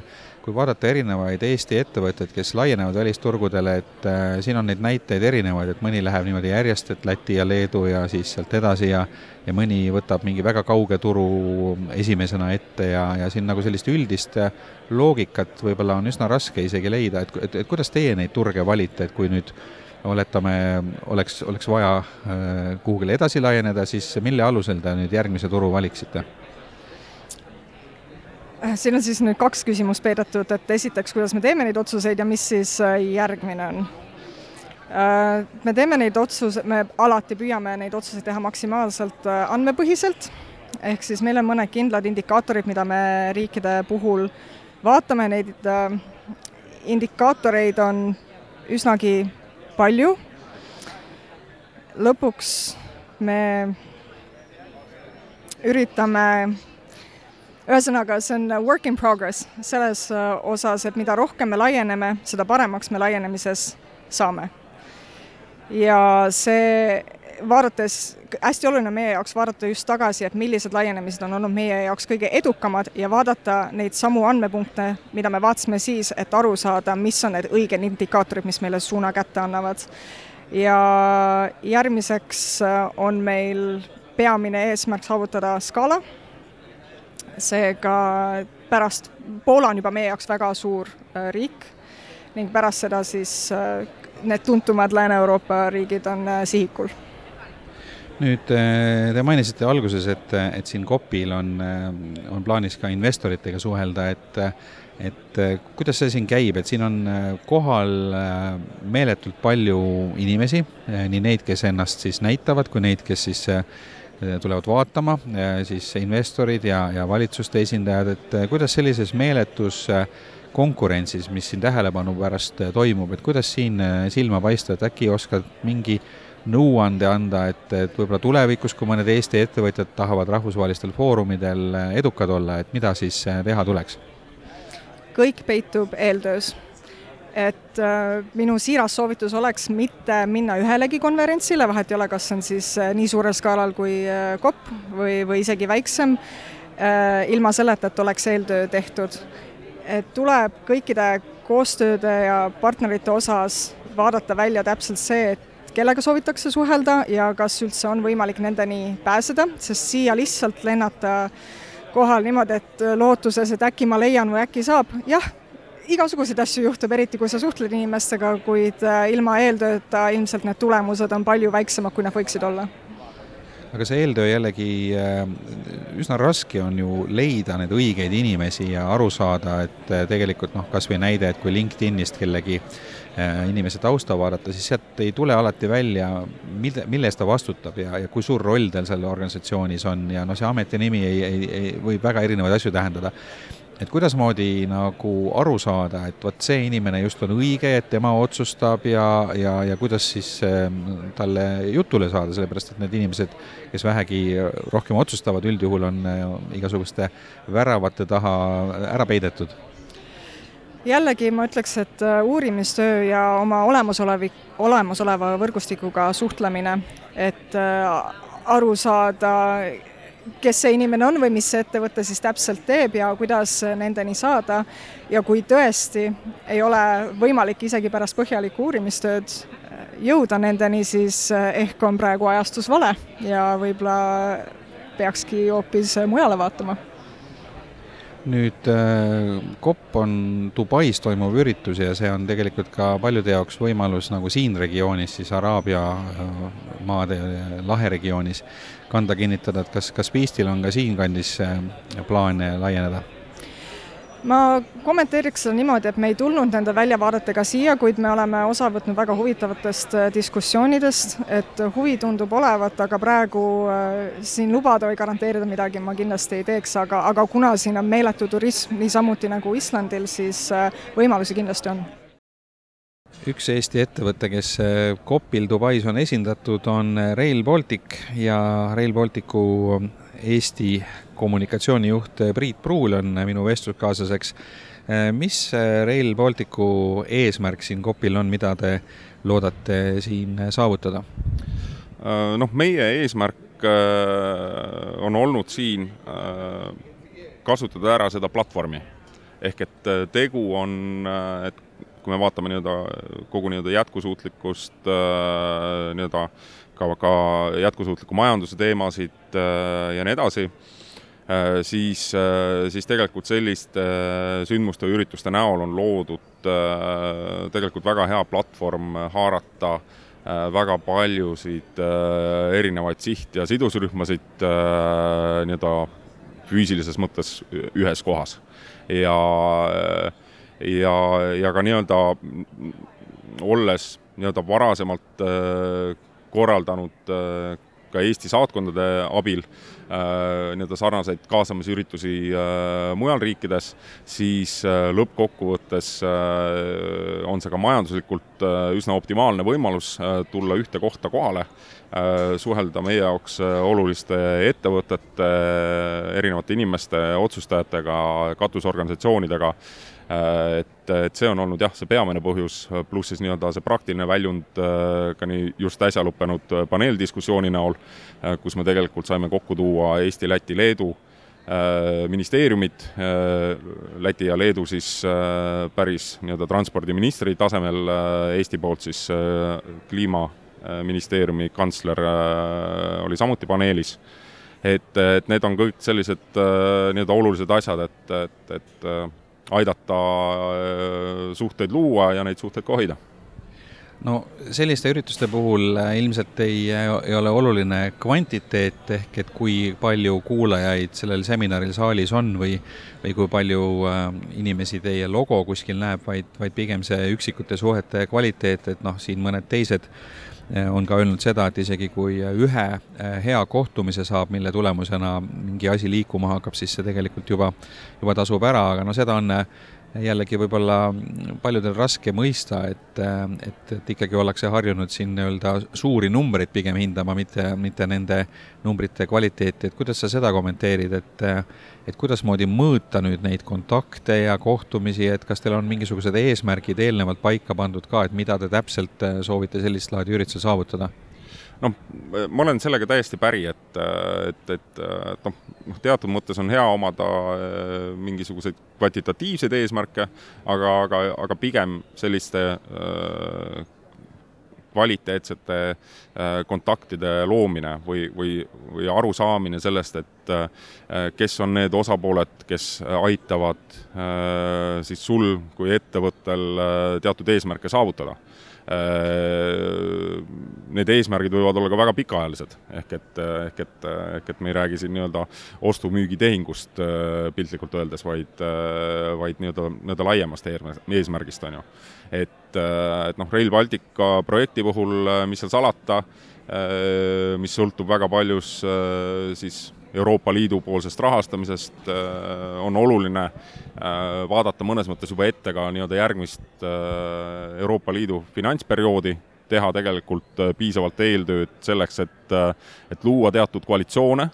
kui vaadata erinevaid Eesti ettevõtteid, kes laienevad välisturgudele, et äh, siin on neid näiteid erinevaid, et mõni läheb niimoodi järjest, et Läti ja Leedu ja siis sealt edasi ja ja mõni võtab mingi väga kauge turu esimesena ette ja, ja siin nagu sellist üldist loogikat võib-olla on üsna raske isegi leida, et, et, et kuidas teie neid turge valite, et kui nüüd oletame, oleks, oleks vaja äh, kuhugile edasi laieneda, siis mille alusel te nüüd järgmise turu valiksite? Äh, siin on siis nüüd kaks küsimust peidetud, et esiteks, kuidas me teeme neid otsuseid ja mis siis äh, järgmine on. Äh, me teeme neid otsuse, me alati püüame neid otsuseid teha maksimaalselt andmepõhiselt, ehk siis meil on mõned kindlad indikaatorid, mida me riikide puhul vaatame, neid indikaatoreid on üsnagi palju. lõpuks me üritame ühesõnaga, see on work in progress selles äh, osas, et mida rohkem me laieneme, seda paremaks me laienemises saame. ja see, vaadates, hästi oluline on meie jaoks vaadata just tagasi, et millised laienemised on olnud meie jaoks kõige edukamad ja vaadata neid samu andmepunkte, mida me vaatasime siis, et aru saada, mis on need õiged indikaatorid, mis meile suuna kätte annavad. ja järgmiseks äh, on meil peamine eesmärk saavutada skaala seega pärast, Poola on juba meie jaoks väga suur äh, riik ning pärast seda siis äh, need tuntumad Lääne-Euroopa riigid on äh, sihikul. nüüd te mainisite alguses, et, et siin COP-il on, on plaanis ka investoritega suhelda, et et kuidas see siin käib, et siin on kohal meeletult palju inimesi, nii neid, kes ennast siis näitavad, kui neid, kes siis tulevad vaatama, äh, siis investorid ja, ja valitsuste esindajad, et äh, kuidas sellises meeletus konkurentsis, mis siin tähelepanu pärast toimub, et kuidas siin silma paista, et äkki oskad mingi nõuande anda, et, et võib-olla tulevikus, kui mõned Eesti ettevõtjad tahavad rahvusvahelistel foorumidel edukad olla, et mida siis teha tuleks? kõik peitub eeltöös et äh, minu siiras soovitus oleks mitte minna ühelegi konverentsile, vahet ei ole, kas on siis äh, nii suurel skaalal kui äh, COP või, või isegi väiksem, ilma selleta, et oleks eeltöö tehtud. et tuleb kõikide koostööde ja partnerite osas vaadata välja täpselt see, et kellega soovitakse suhelda ja kas üldse on võimalik nendeni pääseda, sest siia lihtsalt lennata kohal niimoodi, et lootuses, et äkki ma leian või äkki saab, jah igasuguseid asju juhtub, eriti kui sa suhtled inimestega, kuid äh, ilma eeltööta ilmselt need tulemused on palju väiksemad, kui nad võiksid olla. Aga see eeltöö jällegi äh, üsna raske on ju leida neid õigeid inimesi ja aru saada, et äh, tegelikult noh, kas või näide, et kui LinkedInist kellegi inimese tausta vaadata, siis sealt ei tule alati välja, mille, mille eest ta vastutab ja, ja kui suur roll tal seal organisatsioonis on ja noh, see ameti nimi ei, ei, ei, võib väga erinevaid asju tähendada et kuidasmoodi nagu aru saada, et vot see inimene just on õige, et tema otsustab ja, ja, ja kuidas siis äh, talle jutule saada, sellepärast et need inimesed, kes vähegi rohkem otsustavad, üldjuhul on äh, igasuguste väravate taha ära peidetud. Jällegi ma ütleks, et äh, uurimistöö ja oma olemasolevi, olemasoleva võrgustikuga suhtlemine, et äh, aru saada, kes see inimene on või mis see ettevõte siis täpselt teeb ja kuidas nendeni saada. ja kui tõesti ei ole võimalik isegi pärast põhjalikku uurimistööd äh, jõuda nendeni, siis äh, ehk on praegu ajastus vale ja võib-olla peakski hoopis mujale vaatama nüüd COP äh, on Dubais toimuv üritus ja see on tegelikult ka paljude jaoks võimalus nagu siin regioonis, siis Araabia maade laheregioonis kanda kinnitada, et kas, kas Piistil on ka siinkandis äh, plaane laieneda? Ma kommenteeriks seda niimoodi, et me ei tulnud nende väljavaadetega siia, kuid me oleme osa võtnud väga huvitavatest äh, diskussioonidest, et huvi tundub olevat, aga praegu äh, siin lubada või garanteerida midagi ma kindlasti ei teeks, aga, aga kuna siin on meeletu turism, niisamuti nagu Islandil, siis võimalusi kindlasti on. Üks Eesti ettevõte, kes COP-il Dubais on esindatud, on Rail Baltic. Ja Rail Balticu Eesti kommunikatsioonijuht Priit Pruul on minu vestluskaaslaseks. mis Rail Balticu eesmärk siin COP-il on, mida te loodate siin saavutada? noh, meie eesmärk on olnud siin kasutada ära seda platvormi. ehk et tegu on, et kui me vaatame nii-öelda kogu nii-öelda jätkusuutlikkust, nii-öelda ka, ka jätkusuutliku majanduse teemasid ja nii edasi, siis, siis tegelikult selliste sündmuste või ürituste näol on loodud tegelikult väga hea platvorm haarata väga paljusid erinevaid siht- ja sidusrühmasid nii-öelda füüsilises mõttes ühes kohas. ja äh, ja, ja ka nii-öelda olles nii-öelda varasemalt äh, korraldanud äh, ka Eesti saatkondade abil äh, nii-öelda sarnaseid kaasamisüritusi mujal riikides, siis lõppkokkuvõttes on see ka majanduslikult üsna optimaalne võimalus tulla ühte kohta kohale, suhelda meie jaoks oluliste ettevõtete, erinevate inimeste, otsustajatega, katusorganisatsioonidega Äh, et, et see on olnud jah, see peamine põhjus, pluss siis nii-öelda see praktiline väljund äh, ka nii just äsja lõppenud äh, paneeldiskussiooni näol, kus me tegelikult saime kokku tuua Eesti, Läti, Leedu ministeeriumid, Läti ja Leedu siis päris nii-öelda transpordiministri tasemel, Eesti poolt siis kliimaministeeriumi kantsler oli samuti paneelis. Et, et need on kõik sellised nii-öelda olulised asjad, et, et, et aidata äh, suhteid luua ja neid suhteid ka hoida. No selliste ürituste puhul äh, ilmselt ei, ei ole oluline kvantiteet ehk et kui palju kuulajaid sellel seminaril saalis on või, või kui palju äh, inimesi teie logo kuskil näeb, vaid, vaid pigem see üksikute suhete kvaliteet, et noh, siin mõned teised äh, on ka öelnud seda, et isegi kui ühe eh, hea kohtumise saab, mille tulemusena mingi asi liikuma hakkab, siis see tegelikult juba, juba tasub ära, aga no seda on eh, jällegi võib-olla paljudel raske mõista, et, et, et ikkagi ollakse harjunud siin nii-öelda suuri numbreid pigem hindama, mitte, mitte nende numbrite kvaliteeti, et kuidas sa seda kommenteerid, et et kuidasmoodi mõõta nüüd neid kontakte ja kohtumisi, et kas teil on mingisugused eesmärgid eelnevalt paika pandud ka, et mida te täpselt soovite sellist laadi üritusel saavutada? Noh, ma olen sellega täiesti päri, et, et, et, noh, noh, teatud mõttes on hea omada äh, mingisuguseid kvantitatiivseid eesmärke, aga, aga, aga pigem selliste äh, kvaliteetsete äh, kontaktide loomine või, või, või arusaamine sellest, et kes on need osapooled, kes aitavad siis sul kui ettevõttel teatud eesmärke saavutada need eesmärgid võivad olla ka väga pikaajalised, ehk et, ehk et, ehk et me ei räägi siin nii-öelda ostu-müügitehingust piltlikult öeldes, vaid, vaid nii-öelda, nii-öelda laiemast eesmärgist, on ju. et, et noh, Rail Baltica projekti puhul, mis seal salata, mis sõltub väga paljus siis Euroopa Liidu poolsest rahastamisest äh, on oluline äh, vaadata mõnes mõttes juba ette ka nii-öelda järgmist äh, Euroopa Liidu finantsperioodi, teha tegelikult piisavalt eeltööd selleks, et, et luua teatud koalitsioone,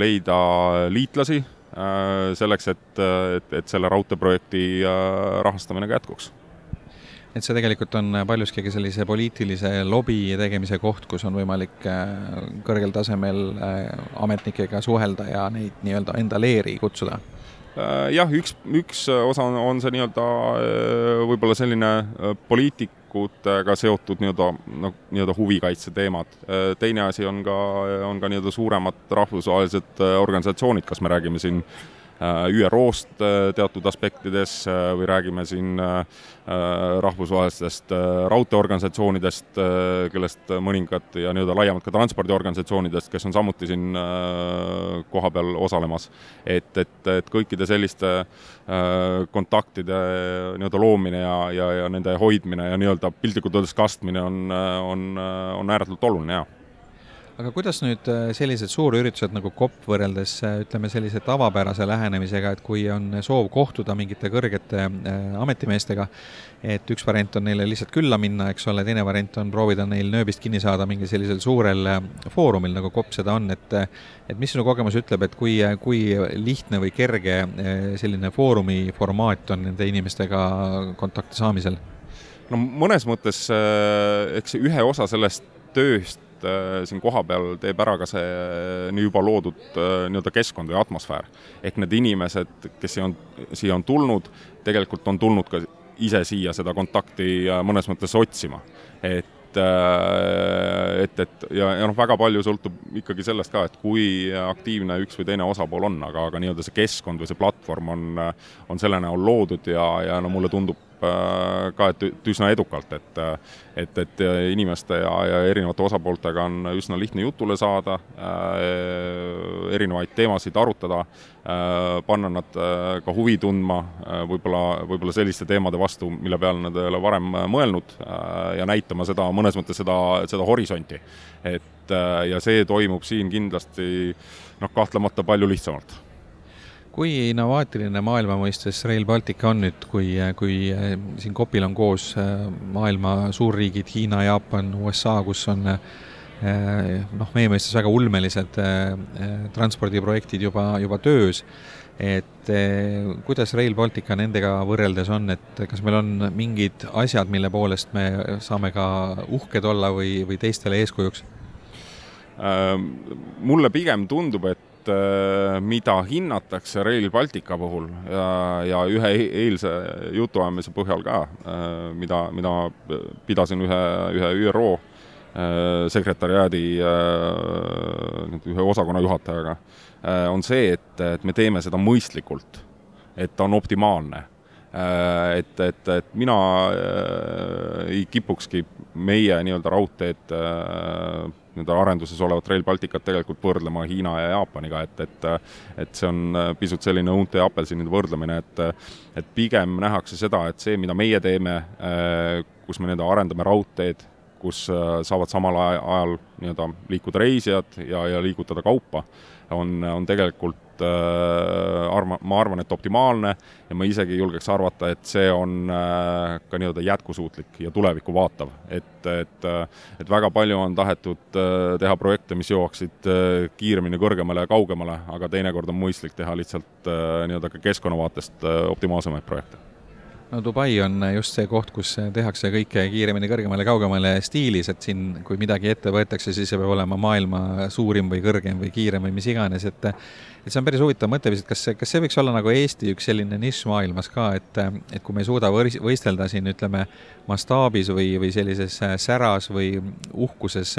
leida liitlasi, selleks, et, et, et selle raudteeprojekti rahastamine ka jätkuks et see tegelikult on paljuski ka sellise poliitilise lobi tegemise koht, kus on võimalik äh, kõrgel tasemel äh, ametnikega suhelda ja neid nii-öelda enda leeri kutsuda? Äh, jah, üks, üks osa on, on see nii-öelda võib-olla selline poliitikutega seotud nii-öelda noh, nii-öelda huvikaitse teemad. teine asi on ka, on ka nii-öelda suuremad rahvusvahelised organisatsioonid, kas me räägime siin Äh, ÜRO-st äh, teatud aspektides äh, või räägime siin rahvusvahelistest raudteeorganisatsioonidest, kellest mõningad ja nii-öelda laiemalt ka transpordiorganisatsioonidest, kes on samuti siin kohapeal osalemas. et, et, et kõikide selliste kontaktide nii-öelda loomine ja, ja, ja nende hoidmine ja nii-öelda piltlikult öeldes kastmine on, on, on ääretult oluline, jaa aga kuidas nüüd äh, sellised suurüritused nagu COP võrreldes äh, ütleme, sellise tavapärase lähenemisega, et kui on soov kohtuda mingite kõrgete äh, ametimeestega, et üks variant on neile lihtsalt külla minna, eks ole, teine variant on proovida neil nööbist kinni saada mingil sellisel suurel foorumil, nagu COP seda on, et et mis sinu kogemus ütleb, et kui, kui lihtne või kerge selline foorumi formaat on nende inimestega kontakti saamisel? no mõnes mõttes eks ühe osa sellest tööst et äh, siin kohapeal teeb ära ka see äh, nii juba loodud äh, nii-öelda keskkond või atmosfäär. ehk need inimesed, kes siia on, siia on tulnud, tegelikult on tulnud ka ise siia seda kontakti mõnes mõttes otsima. et et, et ja, ja noh, väga palju sõltub ikkagi sellest ka, et kui aktiivne üks või teine osapool on, aga, aga nii-öelda see keskkond või see platvorm on, on selle näol loodud ja, ja no mulle tundub ka, et üsna edukalt, et et, et inimeste ja, ja erinevate osapooltega on üsna lihtne jutule saada äh,, erinevaid teemasid arutada äh,, panna nad äh, ka huvi tundma äh, võib-olla, võib-olla selliste teemade vastu, mille peale nad ei ole varem mõelnud äh, ja näitama seda, mõnes mõttes seda, seda horisonti. et ja see toimub siin kindlasti noh, kahtlemata palju lihtsamalt kui innovaatiline maailma mõistes Rail Baltic on nüüd, kui, kui eh, siin kopil on koos eh, maailma suurriigid Hiina, Jaapan, USA, kus on eh, noh, meie mõistes väga ulmelised transpordiprojektid juba, juba töös, et kuidas Rail Baltica nendega võrreldes on, et kas meil on mingid asjad, mille poolest me saame ka uhked olla või, või teistele eeskujuks? mulle pigem tundub, et Äh, mida hinnatakse Rail Baltica puhul ja, ja ühe e-, eilse jutuajamise põhjal ka, äh, mida, mida pidasin ühe, ühe ÜRO äh, sekretäriaadi ühe osakonna juhatajaga, on see, et, et me teeme seda mõistlikult, et ta on optimaalne. Et, et, et mina äh, ei kipukski meie nii-öelda raudteed äh, nii-öelda arenduses olevat Rail Balticut tegelikult võrdlema Hiina ja Jaapaniga, et, et et see on äh, pisut selline õunte ja apelsinide võrdlemine, et et pigem nähakse seda, et see, mida meie teeme, äh, kus me nii-öelda arendame raudteed, kus äh, saavad samal ajal nii-öelda liikuda reisijad ja, ja liigutada kaupa, on, on tegelikult äh, arva, ma arvan, et optimaalne ja ma isegi julgeks arvata, et see on äh, ka nii-öelda jätkusuutlik ja tulevikku vaatav. et, et, äh, et väga palju on tahetud teha projekte, mis jõuaksid kiiremini kõrgemale ja kaugemale, aga teinekord on mõistlik teha lihtsalt nii-öelda ka keskkonna vaatest optimaalsemaid projekte no Dubai on just see koht, kus tehakse kõike kiiremini, kõrgemale, kaugemale stiilis, et siin, kui midagi ette võetakse, siis see peab olema maailma suurim või kõrgem või kiirem või mis iganes, et et see on päris huvitav mõtteviis, et kas kas see võiks olla nagu Eesti üks selline nišš maailmas ka, et et kui me ei suuda võr-, võistelda siin ütleme, mastaabis või, või sellises säras või uhkuses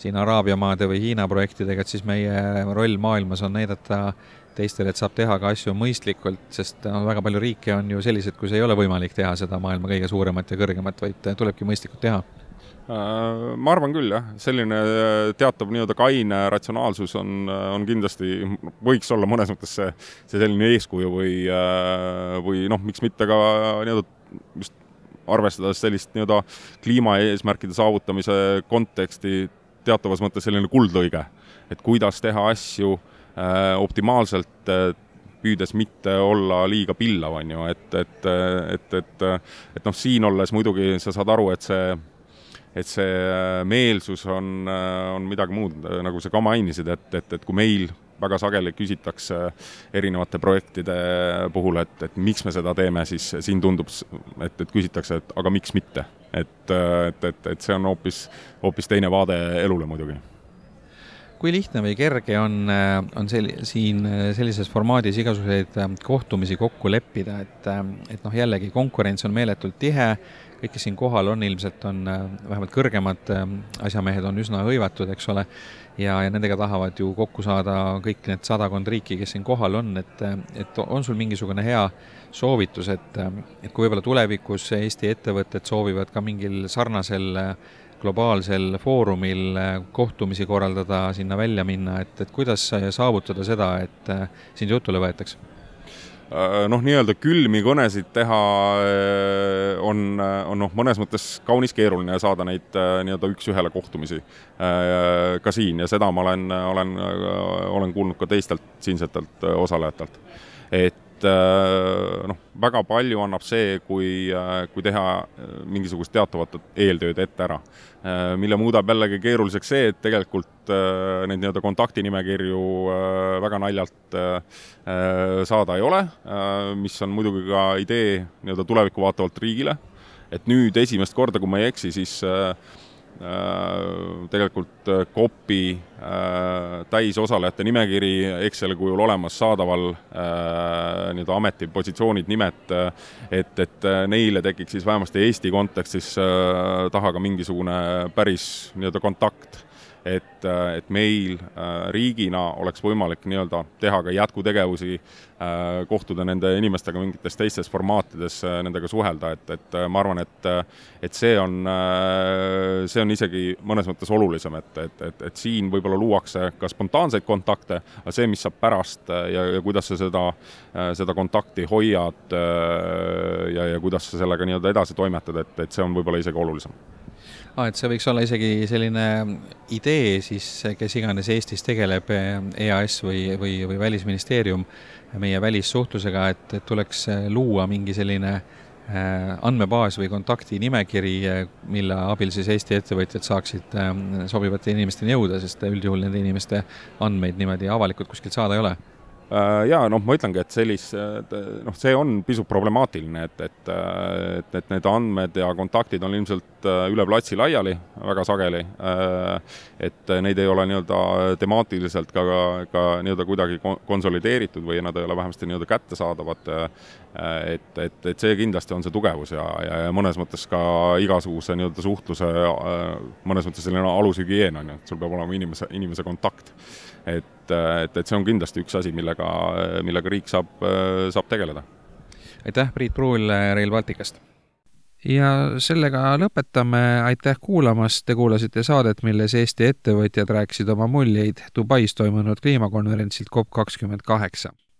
siin Araabia maade või Hiina projektidega, et siis meie roll maailmas on näidata teistele, et saab teha ka asju mõistlikult, sest no, väga palju riike on ju sellised, kus ei ole võimalik teha seda maailma kõige suuremat ja kõrgemat, vaid tulebki mõistlikult teha. Äh, ma arvan küll, jah, selline äh, teatav nii-öelda kaine ratsionaalsus on, äh, on kindlasti, võiks olla mõnes mõttes see, see selline eeskuju või, või noh, miks mitte ka nii-öelda just arvestades sellist nii-öelda kliimaeesmärkide saavutamise konteksti teatavas mõttes selline kuldlõige, et kuidas teha asju äh, Äh, optimaalselt äh, püüdes mitte olla liiga pillav, on ju, et, et, et, et, et noh, siin olles muidugi sa saad aru, et see, et see meelsus on, on midagi muud, nagu sa ka mainisid, et, et, et kui meil väga sageli küsitakse erinevate projektide puhul, et, et miks me seda teeme, siis siin tundub, et, et küsitakse, et aga miks mitte. et, et, et, et see on hoopis, hoopis teine vaade elule muidugi kui lihtne või kerge on, äh, on sel-, siin äh, sellises formaadis igasuguseid äh, kohtumisi kokku leppida, et, et noh, jällegi konkurents on meeletult tihe, kõik, kes siin kohal on, ilmselt on vähemalt kõrgemad asjamehed on üsna hõivatud, eks ole, ja, ja nendega tahavad ju kokku saada kõik need sadakond riiki, kes siin kohal on, et, et on sul mingisugune hea soovitus, et, et kui võib-olla tulevikus Eesti ettevõtted soovivad ka mingil sarnasel globaalsel foorumil äh, kohtumisi korraldada, sinna välja minna, et, et kuidas saavutada seda, et äh, sind jutule võetakse? Äh, noh, nii-öelda külmi kõnesid teha on, on noh, mõnes mõttes kaunis keeruline ja saada neid nii-öelda üks-ühele kohtumisi ka siin ja seda ma olen, olen, olen kuulnud ka teistelt siinsetelt osalejatelt. et et äh, noh, väga palju annab see, kui, äh, kui teha äh, mingisugust teatavat eeltööd ette ära. mille muudab jällegi keeruliseks see, et tegelikult neid nii-öelda kontaktinimekirju väga naljalt saada ei ole, mis on muidugi ka idee nii-öelda tulevikku vaatavalt riigile, et nüüd esimest korda, kui ma ei eksi, siis Äh, tegelikult COP-i äh, äh, täisosalejate nimekiri Exceli kujul olemas, saadaval nii-öelda ametipositsioonid, nimed, et, et neile tekiks siis vähemasti Eesti kontekstis taha ka mingisugune päris nii-öelda kontakt et, et meil äh, riigina oleks võimalik nii-öelda teha ka jätkutegevusi, äh, kohtuda nende inimestega mingites teistes formaatides, äh, nendega suhelda, et, et ma arvan, et et see on, see on isegi mõnes mõttes olulisem, et, et, et, et siin võib-olla luuakse ka spontaanseid kontakte, aga see, mis saab pärast ja, ja kuidas sa seda, seda kontakti hoiad ja, ja kuidas sa sellega nii-öelda edasi toimetad, et, et see on võib-olla isegi olulisem aa, et see võiks olla isegi selline idee siis, kes iganes Eestis tegeleb, EAS või, või, või Välisministeerium meie välissuhtlusega, et, et tuleks luua mingi selline äh, andmebaas või kontaktinimekiri, mille abil siis Eesti ettevõtjad saaksid sobivate inimesteni jõuda, sest üldjuhul nende inimeste andmeid niimoodi avalikult kuskilt saada ei ole ja noh, ma ütlengi, et sellist, noh, see on pisut problemaatiline, et, et, et, et need andmed ja kontaktid on ilmselt äh, üle platsi laiali väga sageli. Äh, et neid ei ole nii-öelda temaatiliselt ka, ka nii-öelda kuidagi konsolideeritud või nad ei ole vähemasti nii-öelda kättesaadavad. et, et, et see kindlasti on see tugevus ja, ja, ja mõnes mõttes ka igasuguse nii-öelda suhtluse mõnes mõttes selline alushügieen on ju, et sul peab olema inimese, inimese kontakt et, et, et see on kindlasti üks asi, millega, millega riik saab, saab tegeleda. aitäh, Priit Pruul Rail Balticust! ja sellega lõpetame, aitäh kuulamast, te kuulasite saadet, milles Eesti ettevõtjad rääkisid oma muljeid Dubais toimunud kliimakonverentsilt COP kakskümmend kaheksa